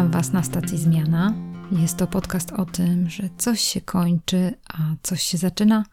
Witam Was na stacji Zmiana. Jest to podcast o tym, że coś się kończy, a coś się zaczyna,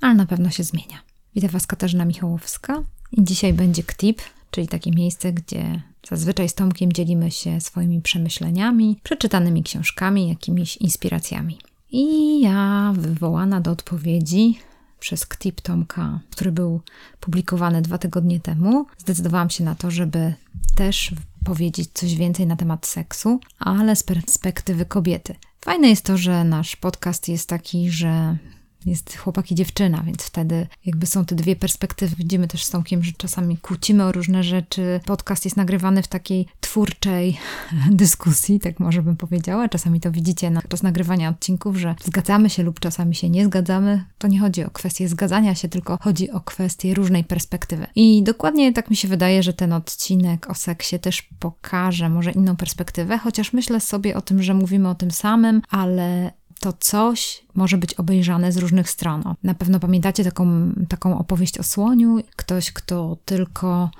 ale na pewno się zmienia. Witam Was Katarzyna Michałowska i dzisiaj będzie KTIP, czyli takie miejsce, gdzie zazwyczaj z Tomkiem dzielimy się swoimi przemyśleniami, przeczytanymi książkami, jakimiś inspiracjami. I ja, wywołana do odpowiedzi przez KTIP Tomka, który był publikowany dwa tygodnie temu, zdecydowałam się na to, żeby też powiedzieć coś więcej na temat seksu, ale z perspektywy kobiety. Fajne jest to, że nasz podcast jest taki, że jest chłopak i dziewczyna, więc wtedy jakby są te dwie perspektywy. Widzimy też z Tomkiem, że czasami kłócimy o różne rzeczy. Podcast jest nagrywany w takiej twórczej dyskusji, tak może bym powiedziała. Czasami to widzicie na czas nagrywania odcinków, że zgadzamy się lub czasami się nie zgadzamy. To nie chodzi o kwestię zgadzania się, tylko chodzi o kwestię różnej perspektywy. I dokładnie tak mi się wydaje, że ten odcinek o seksie też pokaże może inną perspektywę, chociaż myślę sobie o tym, że mówimy o tym samym, ale to coś może być obejrzane z różnych stron. Na pewno pamiętacie taką, taką opowieść o słoniu. Ktoś, kto tylko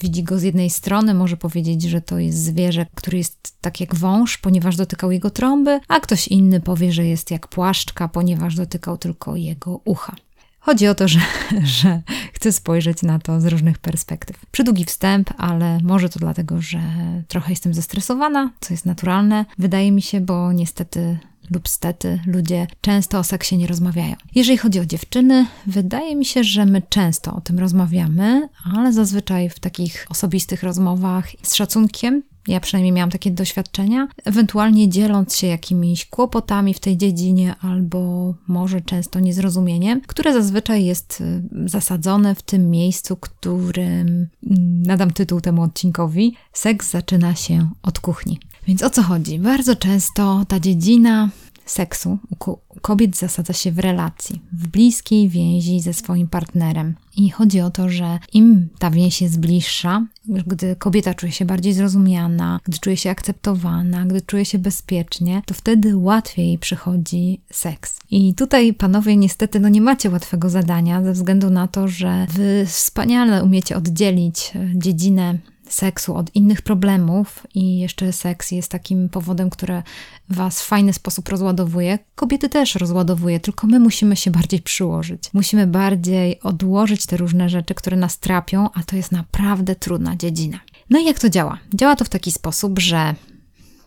widzi go z jednej strony, może powiedzieć, że to jest zwierzę, który jest tak jak wąż, ponieważ dotykał jego trąby, a ktoś inny powie, że jest jak płaszczka, ponieważ dotykał tylko jego ucha. Chodzi o to, że, że chcę spojrzeć na to z różnych perspektyw. Przydługi wstęp, ale może to dlatego, że trochę jestem zestresowana, co jest naturalne, wydaje mi się, bo niestety lub stety ludzie często o seksie nie rozmawiają. Jeżeli chodzi o dziewczyny, wydaje mi się, że my często o tym rozmawiamy, ale zazwyczaj w takich osobistych rozmowach z szacunkiem. Ja przynajmniej miałam takie doświadczenia, ewentualnie dzieląc się jakimiś kłopotami w tej dziedzinie, albo może często niezrozumieniem, które zazwyczaj jest y, zasadzone w tym miejscu, którym mm, nadam tytuł temu odcinkowi: Seks zaczyna się od kuchni. Więc o co chodzi? Bardzo często ta dziedzina seksu u kobiet zasadza się w relacji, w bliskiej więzi ze swoim partnerem. I chodzi o to, że im ta więź jest bliższa, gdy kobieta czuje się bardziej zrozumiana, gdy czuje się akceptowana, gdy czuje się bezpiecznie, to wtedy łatwiej przychodzi seks. I tutaj, panowie, niestety, no nie macie łatwego zadania, ze względu na to, że wy wspaniale umiecie oddzielić e, dziedzinę seksu od innych problemów i jeszcze seks jest takim powodem, który was w fajny sposób rozładowuje. Kobiety też rozładowuje, tylko my musimy się bardziej przyłożyć. Musimy bardziej odłożyć te różne rzeczy, które nas trapią, a to jest naprawdę trudna dziedzina. No i jak to działa? Działa to w taki sposób, że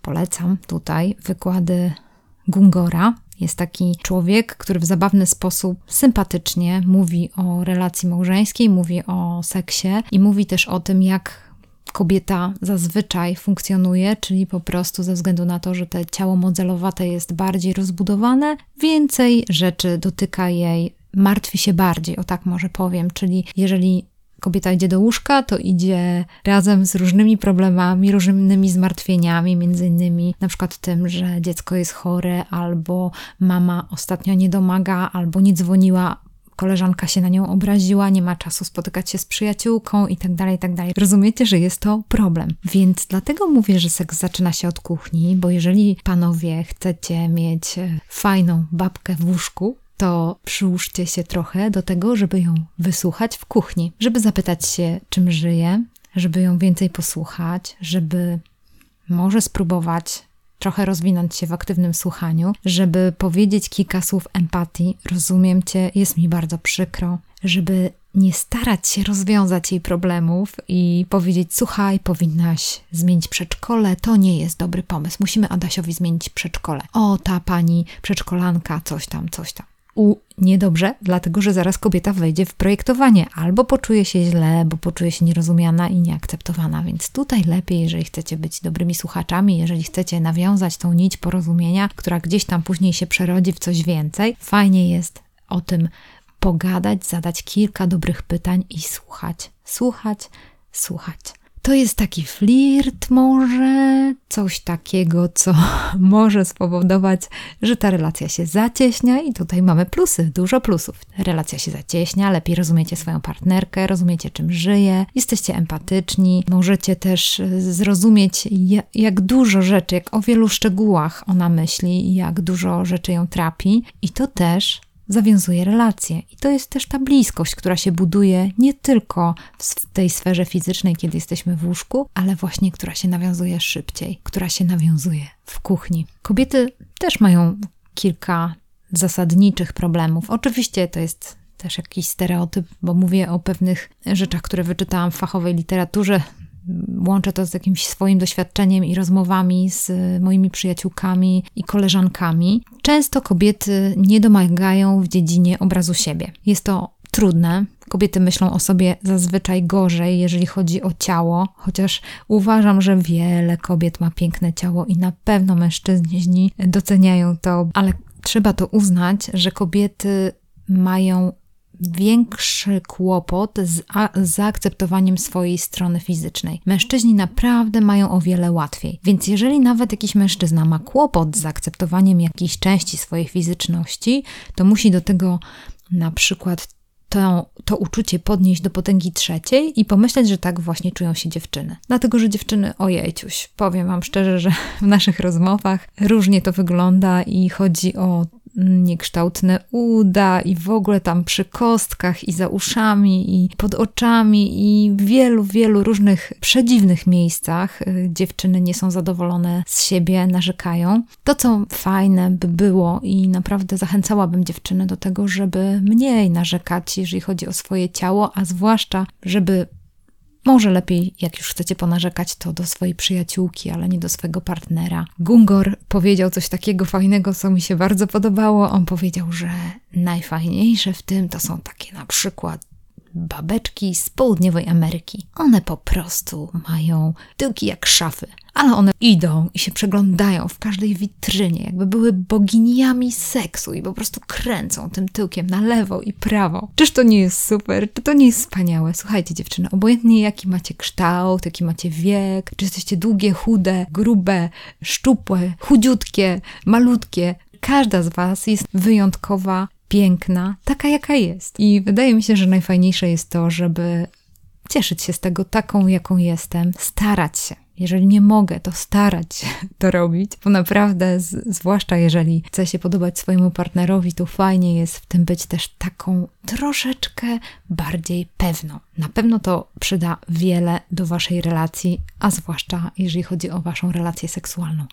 polecam tutaj wykłady Gungora, jest taki człowiek, który w zabawny sposób sympatycznie mówi o relacji małżeńskiej, mówi o seksie i mówi też o tym, jak kobieta zazwyczaj funkcjonuje, czyli po prostu ze względu na to, że te ciało modelowate jest bardziej rozbudowane, więcej rzeczy dotyka jej, martwi się bardziej, o tak może powiem, czyli jeżeli kobieta idzie do łóżka, to idzie razem z różnymi problemami, różnymi zmartwieniami, między innymi na przykład tym, że dziecko jest chore, albo mama ostatnio nie domaga, albo nie dzwoniła koleżanka się na nią obraziła, nie ma czasu spotykać się z przyjaciółką i tak dalej, i tak dalej. Rozumiecie, że jest to problem. Więc dlatego mówię, że seks zaczyna się od kuchni, bo jeżeli panowie chcecie mieć e, fajną babkę w łóżku, to przyłóżcie się trochę do tego, żeby ją wysłuchać w kuchni, żeby zapytać się, czym żyje, żeby ją więcej posłuchać, żeby może spróbować trochę rozwinąć się w aktywnym słuchaniu, żeby powiedzieć kilka słów empatii. Rozumiem cię, jest mi bardzo przykro, żeby nie starać się rozwiązać jej problemów i powiedzieć: Słuchaj, powinnaś zmienić przedszkole, to nie jest dobry pomysł. Musimy Adasiowi zmienić przedszkole. O, ta pani przedszkolanka, coś tam, coś tam u niedobrze, dlatego że zaraz kobieta wejdzie w projektowanie albo poczuje się źle, bo poczuje się nierozumiana i nieakceptowana. Więc tutaj lepiej, jeżeli chcecie być dobrymi słuchaczami, jeżeli chcecie nawiązać tą nić porozumienia, która gdzieś tam później się przerodzi w coś więcej, fajnie jest o tym pogadać, zadać kilka dobrych pytań i słuchać, słuchać, słuchać. To jest taki flirt, może coś takiego, co może spowodować, że ta relacja się zacieśnia, i tutaj mamy plusy, dużo plusów. Relacja się zacieśnia, lepiej rozumiecie swoją partnerkę, rozumiecie czym żyje, jesteście empatyczni, możecie też zrozumieć, jak dużo rzeczy, jak o wielu szczegółach ona myśli, jak dużo rzeczy ją trapi, i to też zawiązuje relacje. I to jest też ta bliskość, która się buduje nie tylko w tej sferze fizycznej, kiedy jesteśmy w łóżku, ale właśnie która się nawiązuje szybciej, która się nawiązuje w kuchni. Kobiety też mają kilka zasadniczych problemów. Oczywiście to jest też jakiś stereotyp, bo mówię o pewnych rzeczach, które wyczytałam w fachowej literaturze. Łączę to z jakimś swoim doświadczeniem i rozmowami z moimi przyjaciółkami i koleżankami. Często kobiety nie domagają w dziedzinie obrazu siebie. Jest to trudne. Kobiety myślą o sobie zazwyczaj gorzej, jeżeli chodzi o ciało, chociaż uważam, że wiele kobiet ma piękne ciało i na pewno mężczyźni doceniają to, ale trzeba to uznać, że kobiety mają większy kłopot z, zaakceptowaniem swojej strony fizycznej. Mężczyźni naprawdę mają o wiele łatwiej. Więc jeżeli nawet jakiś mężczyzna ma kłopot z zaakceptowaniem jakiejś części swojej fizyczności, to musi do tego na przykład to, to uczucie podnieść do potęgi trzeciej i pomyśleć, że tak właśnie czują się dziewczyny. Dlatego, że dziewczyny, ojejciuś, powiem Wam szczerze, że w naszych rozmowach różnie to wygląda i chodzi o niekształtne uda i w ogóle tam przy kostkach i za uszami i pod oczami i w wielu, wielu różnych przedziwnych miejscach y, dziewczyny nie są zadowolone z siebie, narzekają. To, co fajne by było i naprawdę zachęcałabym dziewczyny do tego, żeby mniej narzekać, jeżeli chodzi o swoje ciało, a zwłaszcza, żeby może lepiej, jak już chcecie ponarzekać, to do swojej przyjaciółki, ale nie do swojego partnera. Gungor powiedział coś takiego fajnego, co mi się bardzo podobało. On powiedział, że najfajniejsze w tym to są takie na przykład babeczki z południowej Ameryki. One po prostu mają tyłki jak szafy, ale one idą i się przeglądają w każdej witrynie, jakby były boginiami seksu i po prostu kręcą tym tyłkiem na lewo i prawo. Czyż to nie jest super? Czy to nie jest wspaniałe? Słuchajcie, dziewczyny, obojętnie jaki macie kształt, jaki macie wiek, czy jesteście długie, chude, grube, szczupłe, chudziutkie, malutkie, każda z Was jest wyjątkowa, piękna, taka jaka jest. I wydaje mi się, że najfajniejsze jest to, żeby cieszyć się z tego taką, jaką jestem, starać się. Jeżeli nie mogę, to starać się to robić, bo naprawdę, z, zwłaszcza jeżeli chce się podobać swojemu partnerowi, to fajnie jest w tym być też taką troszeczkę bardziej pewną. Na pewno to przyda wiele do waszej relacji, a zwłaszcza jeżeli chodzi o waszą relację seksualną.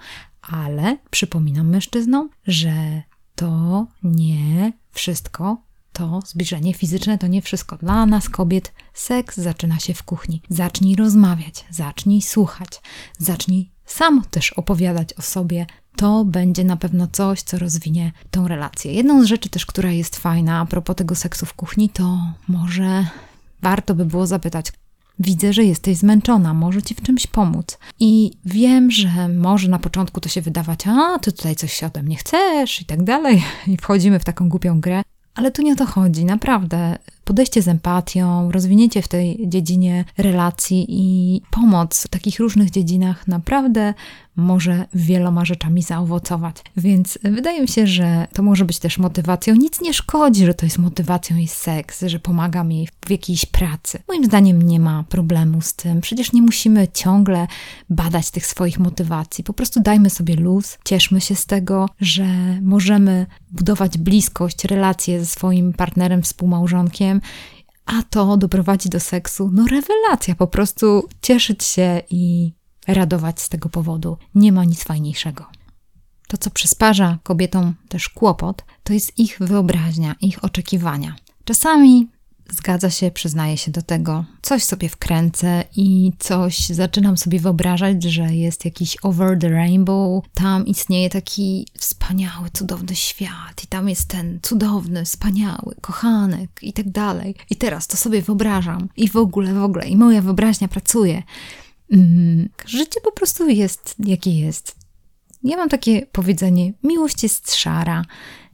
Ale przypominam mężczyznom, że to nie wszystko to zbliżenie fizyczne to nie wszystko. Dla nas, kobiet, seks zaczyna się w kuchni. Zacznij rozmawiać, zacznij słuchać, zacznij sam też opowiadać o sobie. To będzie na pewno coś, co rozwinie tą relację. Jedną z rzeczy też, która jest fajna a propos tego seksu w kuchni, to może warto by było zapytać, Widzę, że jesteś zmęczona, może ci w czymś pomóc. I wiem, że może na początku to się wydawać, a ty tutaj coś się ode mnie chcesz i tak dalej, i wchodzimy w taką głupią grę. Ale tu nie o to chodzi, naprawdę. Podejście z empatią, rozwinięcie w tej dziedzinie relacji i pomoc w takich różnych dziedzinach naprawdę może wieloma rzeczami zaowocować. Więc wydaje mi się, że to może być też motywacją. Nic nie szkodzi, że to jest motywacją i seks, że pomagam jej w jakiejś pracy. Moim zdaniem nie ma problemu z tym. Przecież nie musimy ciągle badać tych swoich motywacji. Po prostu dajmy sobie luz, cieszmy się z tego, że możemy budować bliskość, relacje ze swoim partnerem, współmałżonkiem a to doprowadzi do seksu. No rewelacja, po prostu cieszyć się i radować z tego powodu. Nie ma nic fajniejszego. To, co przysparza kobietom też kłopot, to jest ich wyobraźnia, ich oczekiwania. Czasami zgadza się, przyznaję się do tego, coś sobie wkręcę i coś zaczynam sobie wyobrażać, że jest jakiś over the rainbow, tam istnieje taki wspaniały, cudowny świat i tam jest ten cudowny, wspaniały kochanek i tak dalej. I teraz to sobie wyobrażam i w ogóle, w ogóle, i moja wyobraźnia pracuje. Mm, życie po prostu jest, jakie jest. Ja mam takie powiedzenie: miłość jest szara.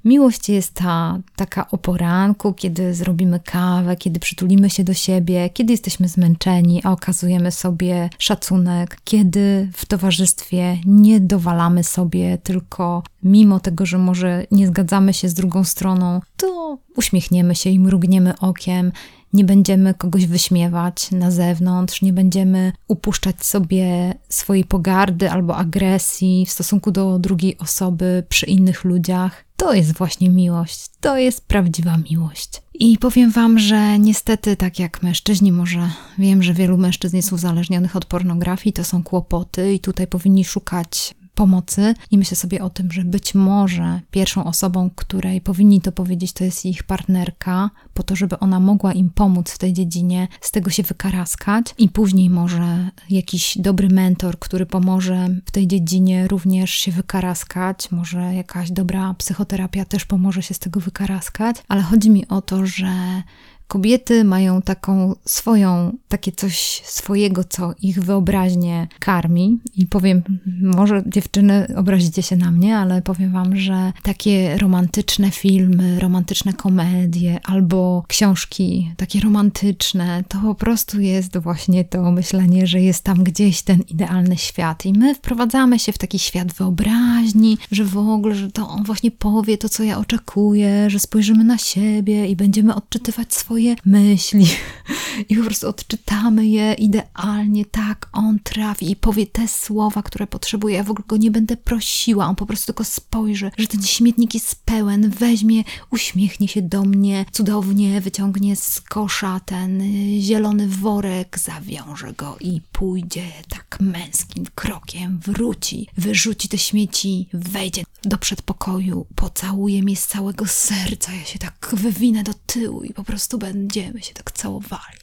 Miłość jest ta taka o poranku, kiedy zrobimy kawę, kiedy przytulimy się do siebie, kiedy jesteśmy zmęczeni, a okazujemy sobie szacunek, kiedy w towarzystwie nie dowalamy sobie, tylko mimo tego, że może nie zgadzamy się z drugą stroną, to uśmiechniemy się i mrugniemy okiem nie będziemy kogoś wyśmiewać na zewnątrz, nie będziemy upuszczać sobie swojej pogardy albo agresji w stosunku do drugiej osoby przy innych ludziach. To jest właśnie miłość, to jest prawdziwa miłość. I powiem Wam, że niestety, tak jak mężczyźni, może wiem, że wielu mężczyzn jest uzależnionych od pornografii, to są kłopoty, i tutaj powinni szukać pomocy. I myślę sobie o tym, że być może pierwszą osobą, której powinni to powiedzieć, to jest ich partnerka, po to, żeby ona mogła im pomóc w tej dziedzinie, z tego się wykaraskać. I później może jakiś dobry mentor, który pomoże w tej dziedzinie również się wykaraskać, może jakaś dobra psychoterapia też pomoże się z tego wykaraskać, ale chodzi mi o to, że Kobiety mają taką swoją, takie coś swojego, co ich wyobraźnię karmi. I powiem, może dziewczyny obrazicie się na mnie, ale powiem wam, że takie romantyczne filmy, romantyczne komedie albo książki takie romantyczne, to po prostu jest właśnie to myślenie, że jest tam gdzieś ten idealny świat. I my wprowadzamy się w taki świat wyobraźni, że w ogóle, że to on właśnie powie to, co ja oczekuję, że spojrzymy na siebie i będziemy odczytywać swoje swoje myśli i po prostu odczytamy je idealnie, tak, on trafi i powie te słowa, które potrzebuje. Ja w ogóle go nie będę prosiła, on po prostu tylko spojrzy, że ten śmietnik jest pełen, weźmie, uśmiechnie się do mnie, cudownie wyciągnie z kosza ten zielony worek, zawiąże go i pójdzie tak męskim krokiem, wróci, wyrzuci te śmieci, wejdzie do przedpokoju, pocałuje mnie z całego serca, ja się tak wywinę do tyłu i po prostu będziemy się tak całowali.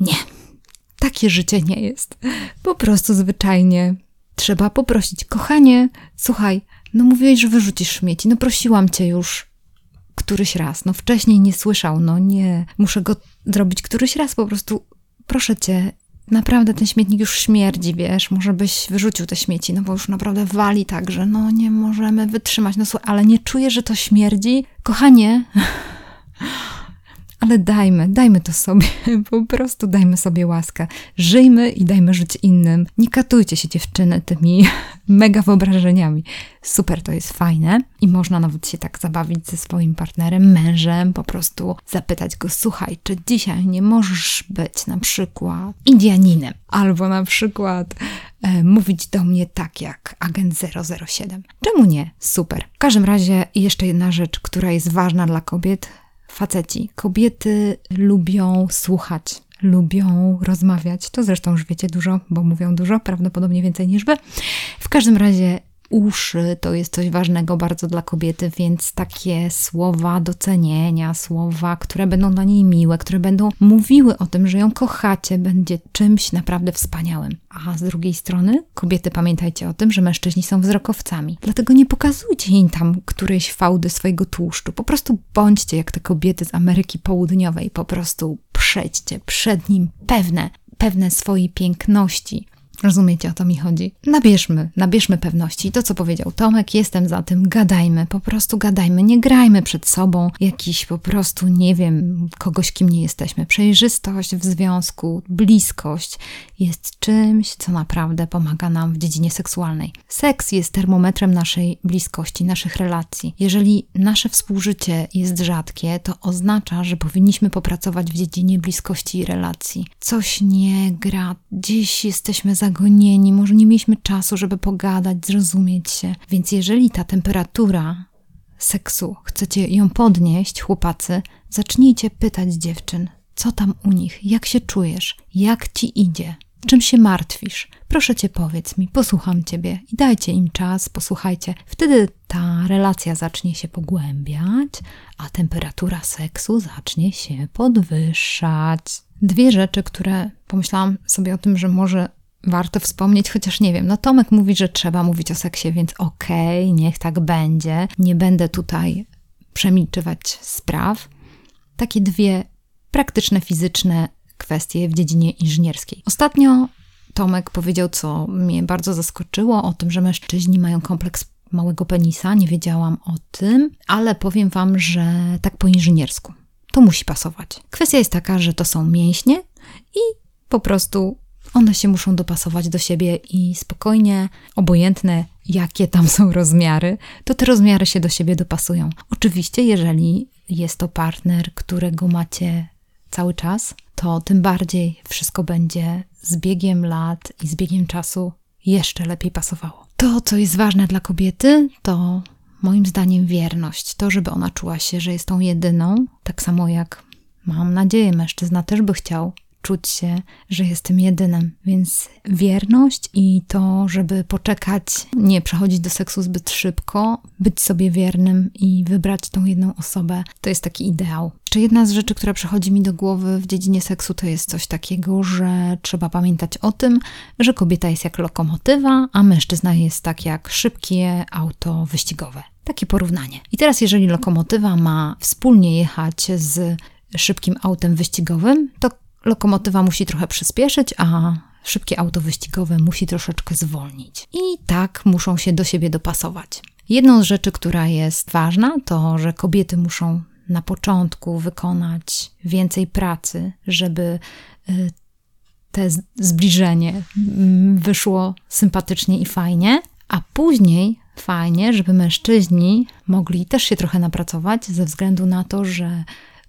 Nie, takie życie nie jest. Po prostu zwyczajnie trzeba poprosić, kochanie, słuchaj, no mówiłeś, że wyrzucisz śmieci, no prosiłam cię już któryś raz, no wcześniej nie słyszał, no nie, muszę go zrobić któryś raz, po prostu proszę cię, naprawdę ten śmietnik już śmierdzi, wiesz, może byś wyrzucił te śmieci, no bo już naprawdę wali tak, że no nie możemy wytrzymać, no słuchaj, ale nie czuję, że to śmierdzi. Kochanie, ale dajmy, dajmy to sobie, po prostu dajmy sobie łaskę. Żyjmy i dajmy żyć innym. Nie katujcie się dziewczyny tymi mega wyobrażeniami. Super, to jest fajne i można nawet się tak zabawić ze swoim partnerem, mężem, po prostu zapytać go, słuchaj, czy dzisiaj nie możesz być na przykład Indianinem, albo na przykład e, mówić do mnie tak jak agent 007. Czemu nie? Super. W każdym razie jeszcze jedna rzecz, która jest ważna dla kobiet, faceci. Kobiety lubią słuchać, lubią rozmawiać. To zresztą już wiecie dużo, bo mówią dużo, prawdopodobnie więcej niż wy. W każdym razie uszy to jest coś ważnego bardzo dla kobiety, więc takie słowa docenienia, słowa, które będą dla niej miłe, które będą mówiły o tym, że ją kochacie, będzie czymś naprawdę wspaniałym. A z drugiej strony, kobiety pamiętajcie o tym, że mężczyźni są wzrokowcami. Dlatego nie pokazujcie im tam którejś fałdy swojego tłuszczu. Po prostu bądźcie jak te kobiety z Ameryki Południowej. Po prostu przejdźcie przed nim pewne, pewne swojej piękności, Rozumiecie, o to mi chodzi. Nabierzmy, nabierzmy pewności. To, co powiedział Tomek, jestem za tym, gadajmy, po prostu gadajmy, nie grajmy przed sobą jakiś po prostu, nie wiem, kogoś, kim nie jesteśmy. Przejrzystość w związku, bliskość jest czymś, co naprawdę pomaga nam w dziedzinie seksualnej. Seks jest termometrem naszej bliskości, naszych relacji. Jeżeli nasze współżycie jest rzadkie, to oznacza, że powinniśmy popracować w dziedzinie bliskości i relacji. Coś nie gra, dziś jesteśmy za zagonieni, może nie mieliśmy czasu, żeby pogadać, zrozumieć się. Więc jeżeli ta temperatura seksu chcecie ją podnieść, chłopacy, zacznijcie pytać dziewczyn, co tam u nich, jak się czujesz, jak ci idzie, czym się martwisz. Proszę cię, powiedz mi, posłucham ciebie i dajcie im czas, posłuchajcie. Wtedy ta relacja zacznie się pogłębiać, a temperatura seksu zacznie się podwyższać. Dwie rzeczy, które pomyślałam sobie o tym, że może warto wspomnieć, chociaż nie wiem, no Tomek mówi, że trzeba mówić o seksie, więc okej, okay, niech tak będzie. Nie będę tutaj przemilczywać spraw. Takie dwie praktyczne, fizyczne kwestie w dziedzinie inżynierskiej. Ostatnio Tomek powiedział, co mnie bardzo zaskoczyło, o tym, że mężczyźni mają kompleks małego penisa. Nie wiedziałam o tym, ale powiem Wam, że tak po inżyniersku. To musi pasować. Kwestia jest taka, że to są mięśnie i po prostu one się muszą dopasować do siebie i spokojnie, obojętne jakie tam są rozmiary, to te rozmiary się do siebie dopasują. Oczywiście, jeżeli jest to partner, którego macie cały czas, to tym bardziej wszystko będzie z biegiem lat i z biegiem czasu jeszcze lepiej pasowało. To, co jest ważne dla kobiety, to moim zdaniem wierność. To, żeby ona czuła się, że jest tą jedyną, tak samo jak mam nadzieję, mężczyzna też by chciał czuć się, że jestem jedynym. Więc wierność i to, żeby poczekać, nie przechodzić do seksu zbyt szybko, być sobie wiernym i wybrać tą jedną osobę, to jest taki ideał. Czy jedna z rzeczy, która przychodzi mi do głowy w dziedzinie seksu, to jest coś takiego, że trzeba pamiętać o tym, że kobieta jest jak lokomotywa, a mężczyzna jest tak jak szybkie auto wyścigowe. Takie porównanie. I teraz, jeżeli lokomotywa ma wspólnie jechać z szybkim autem wyścigowym, to lokomotywa musi trochę przyspieszyć, a szybkie auto wyścigowe musi troszeczkę zwolnić. I tak muszą się do siebie dopasować. Jedną z rzeczy, która jest ważna, to że kobiety muszą na początku wykonać więcej pracy, żeby y, te zbliżenie mm, wyszło sympatycznie i fajnie, a później fajnie, żeby mężczyźni mogli też się trochę napracować, ze względu na to, że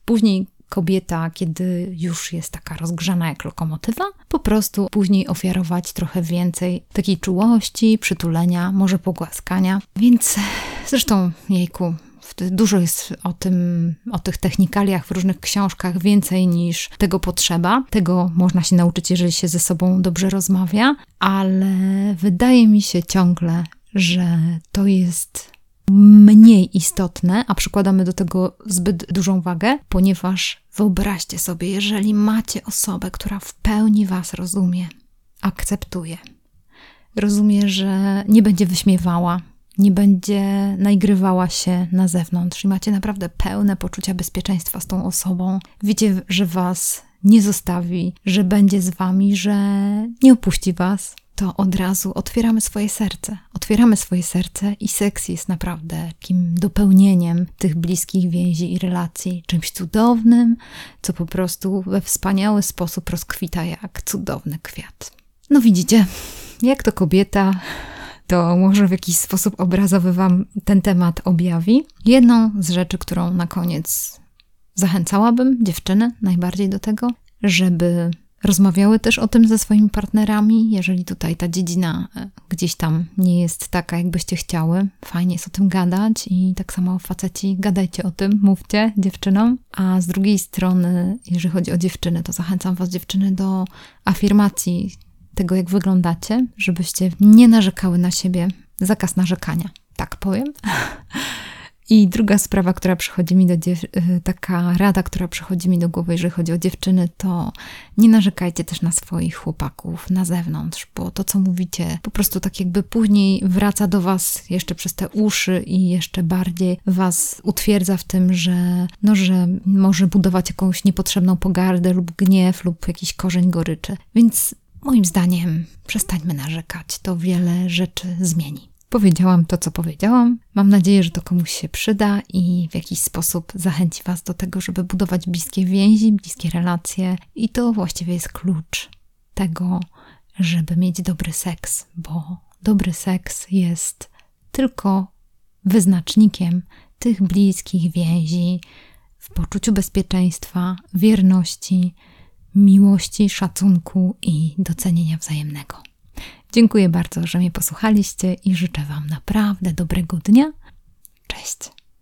później kobieta, kiedy już jest taka rozgrzana jak lokomotywa, po prostu później ofiarować trochę więcej takiej czułości, przytulenia, może pogłaskania. Więc zresztą, jejku, Dużo jest o tym, o tych technikaliach w różnych książkach więcej niż tego potrzeba. Tego można się nauczyć, jeżeli się ze sobą dobrze rozmawia, ale wydaje mi się ciągle, że to jest mniej istotne, a przykładamy do tego zbyt dużą wagę, ponieważ wyobraźcie sobie, jeżeli macie osobę, która w pełni Was rozumie, akceptuje, rozumie, że nie będzie wyśmiewała, nie będzie nagrywała się na zewnątrz i macie naprawdę pełne poczucia bezpieczeństwa z tą osobą, wiecie, że Was nie zostawi, że będzie z Wami, że nie opuści Was, to od razu otwieramy swoje serce. Otwieramy swoje serce i seks jest naprawdę takim dopełnieniem tych bliskich więzi i relacji, czymś cudownym, co po prostu we wspaniały sposób rozkwita jak cudowny kwiat. No widzicie, jak to kobieta, to może w jakiś sposób obrazowy Wam ten temat objawi. Jedną z rzeczy, którą na koniec zachęcałabym dziewczyny najbardziej do tego, żeby rozmawiały też o tym ze swoimi partnerami, jeżeli tutaj ta dziedzina e, gdzieś tam nie jest taka, jakbyście chciały. Fajnie jest o tym gadać i tak samo faceci, gadajcie o tym, mówcie dziewczynom. A z drugiej strony, jeżeli chodzi o dziewczyny, to zachęcam was dziewczyny do afirmacji tego, jak wyglądacie, żebyście nie narzekały na siebie. Zakaz narzekania, tak powiem. I druga sprawa, która przychodzi mi do y, taka rada, która przychodzi mi do głowy, jeżeli chodzi o dziewczyny, to nie narzekajcie też na swoich chłopaków na zewnątrz, bo to, co mówicie, po prostu tak jakby później wraca do was jeszcze przez te uszy i jeszcze bardziej was utwierdza w tym, że, no, że może budować jakąś niepotrzebną pogardę lub gniew lub jakiś korzeń goryczy. Więc moim zdaniem przestańmy narzekać, to wiele rzeczy zmieni. Powiedziałam to, co powiedziałam. Mam nadzieję, że to komuś się przyda i w jakiś sposób zachęci Was do tego, żeby budować bliskie więzi, bliskie relacje. I to właściwie jest klucz tego, żeby mieć dobry seks, bo dobry seks jest tylko wyznacznikiem tych bliskich więzi w poczuciu bezpieczeństwa, wierności, miłości, szacunku i docenienia wzajemnego. Dziękuję bardzo, że mnie posłuchaliście i życzę Wam naprawdę dobrego dnia. Cześć!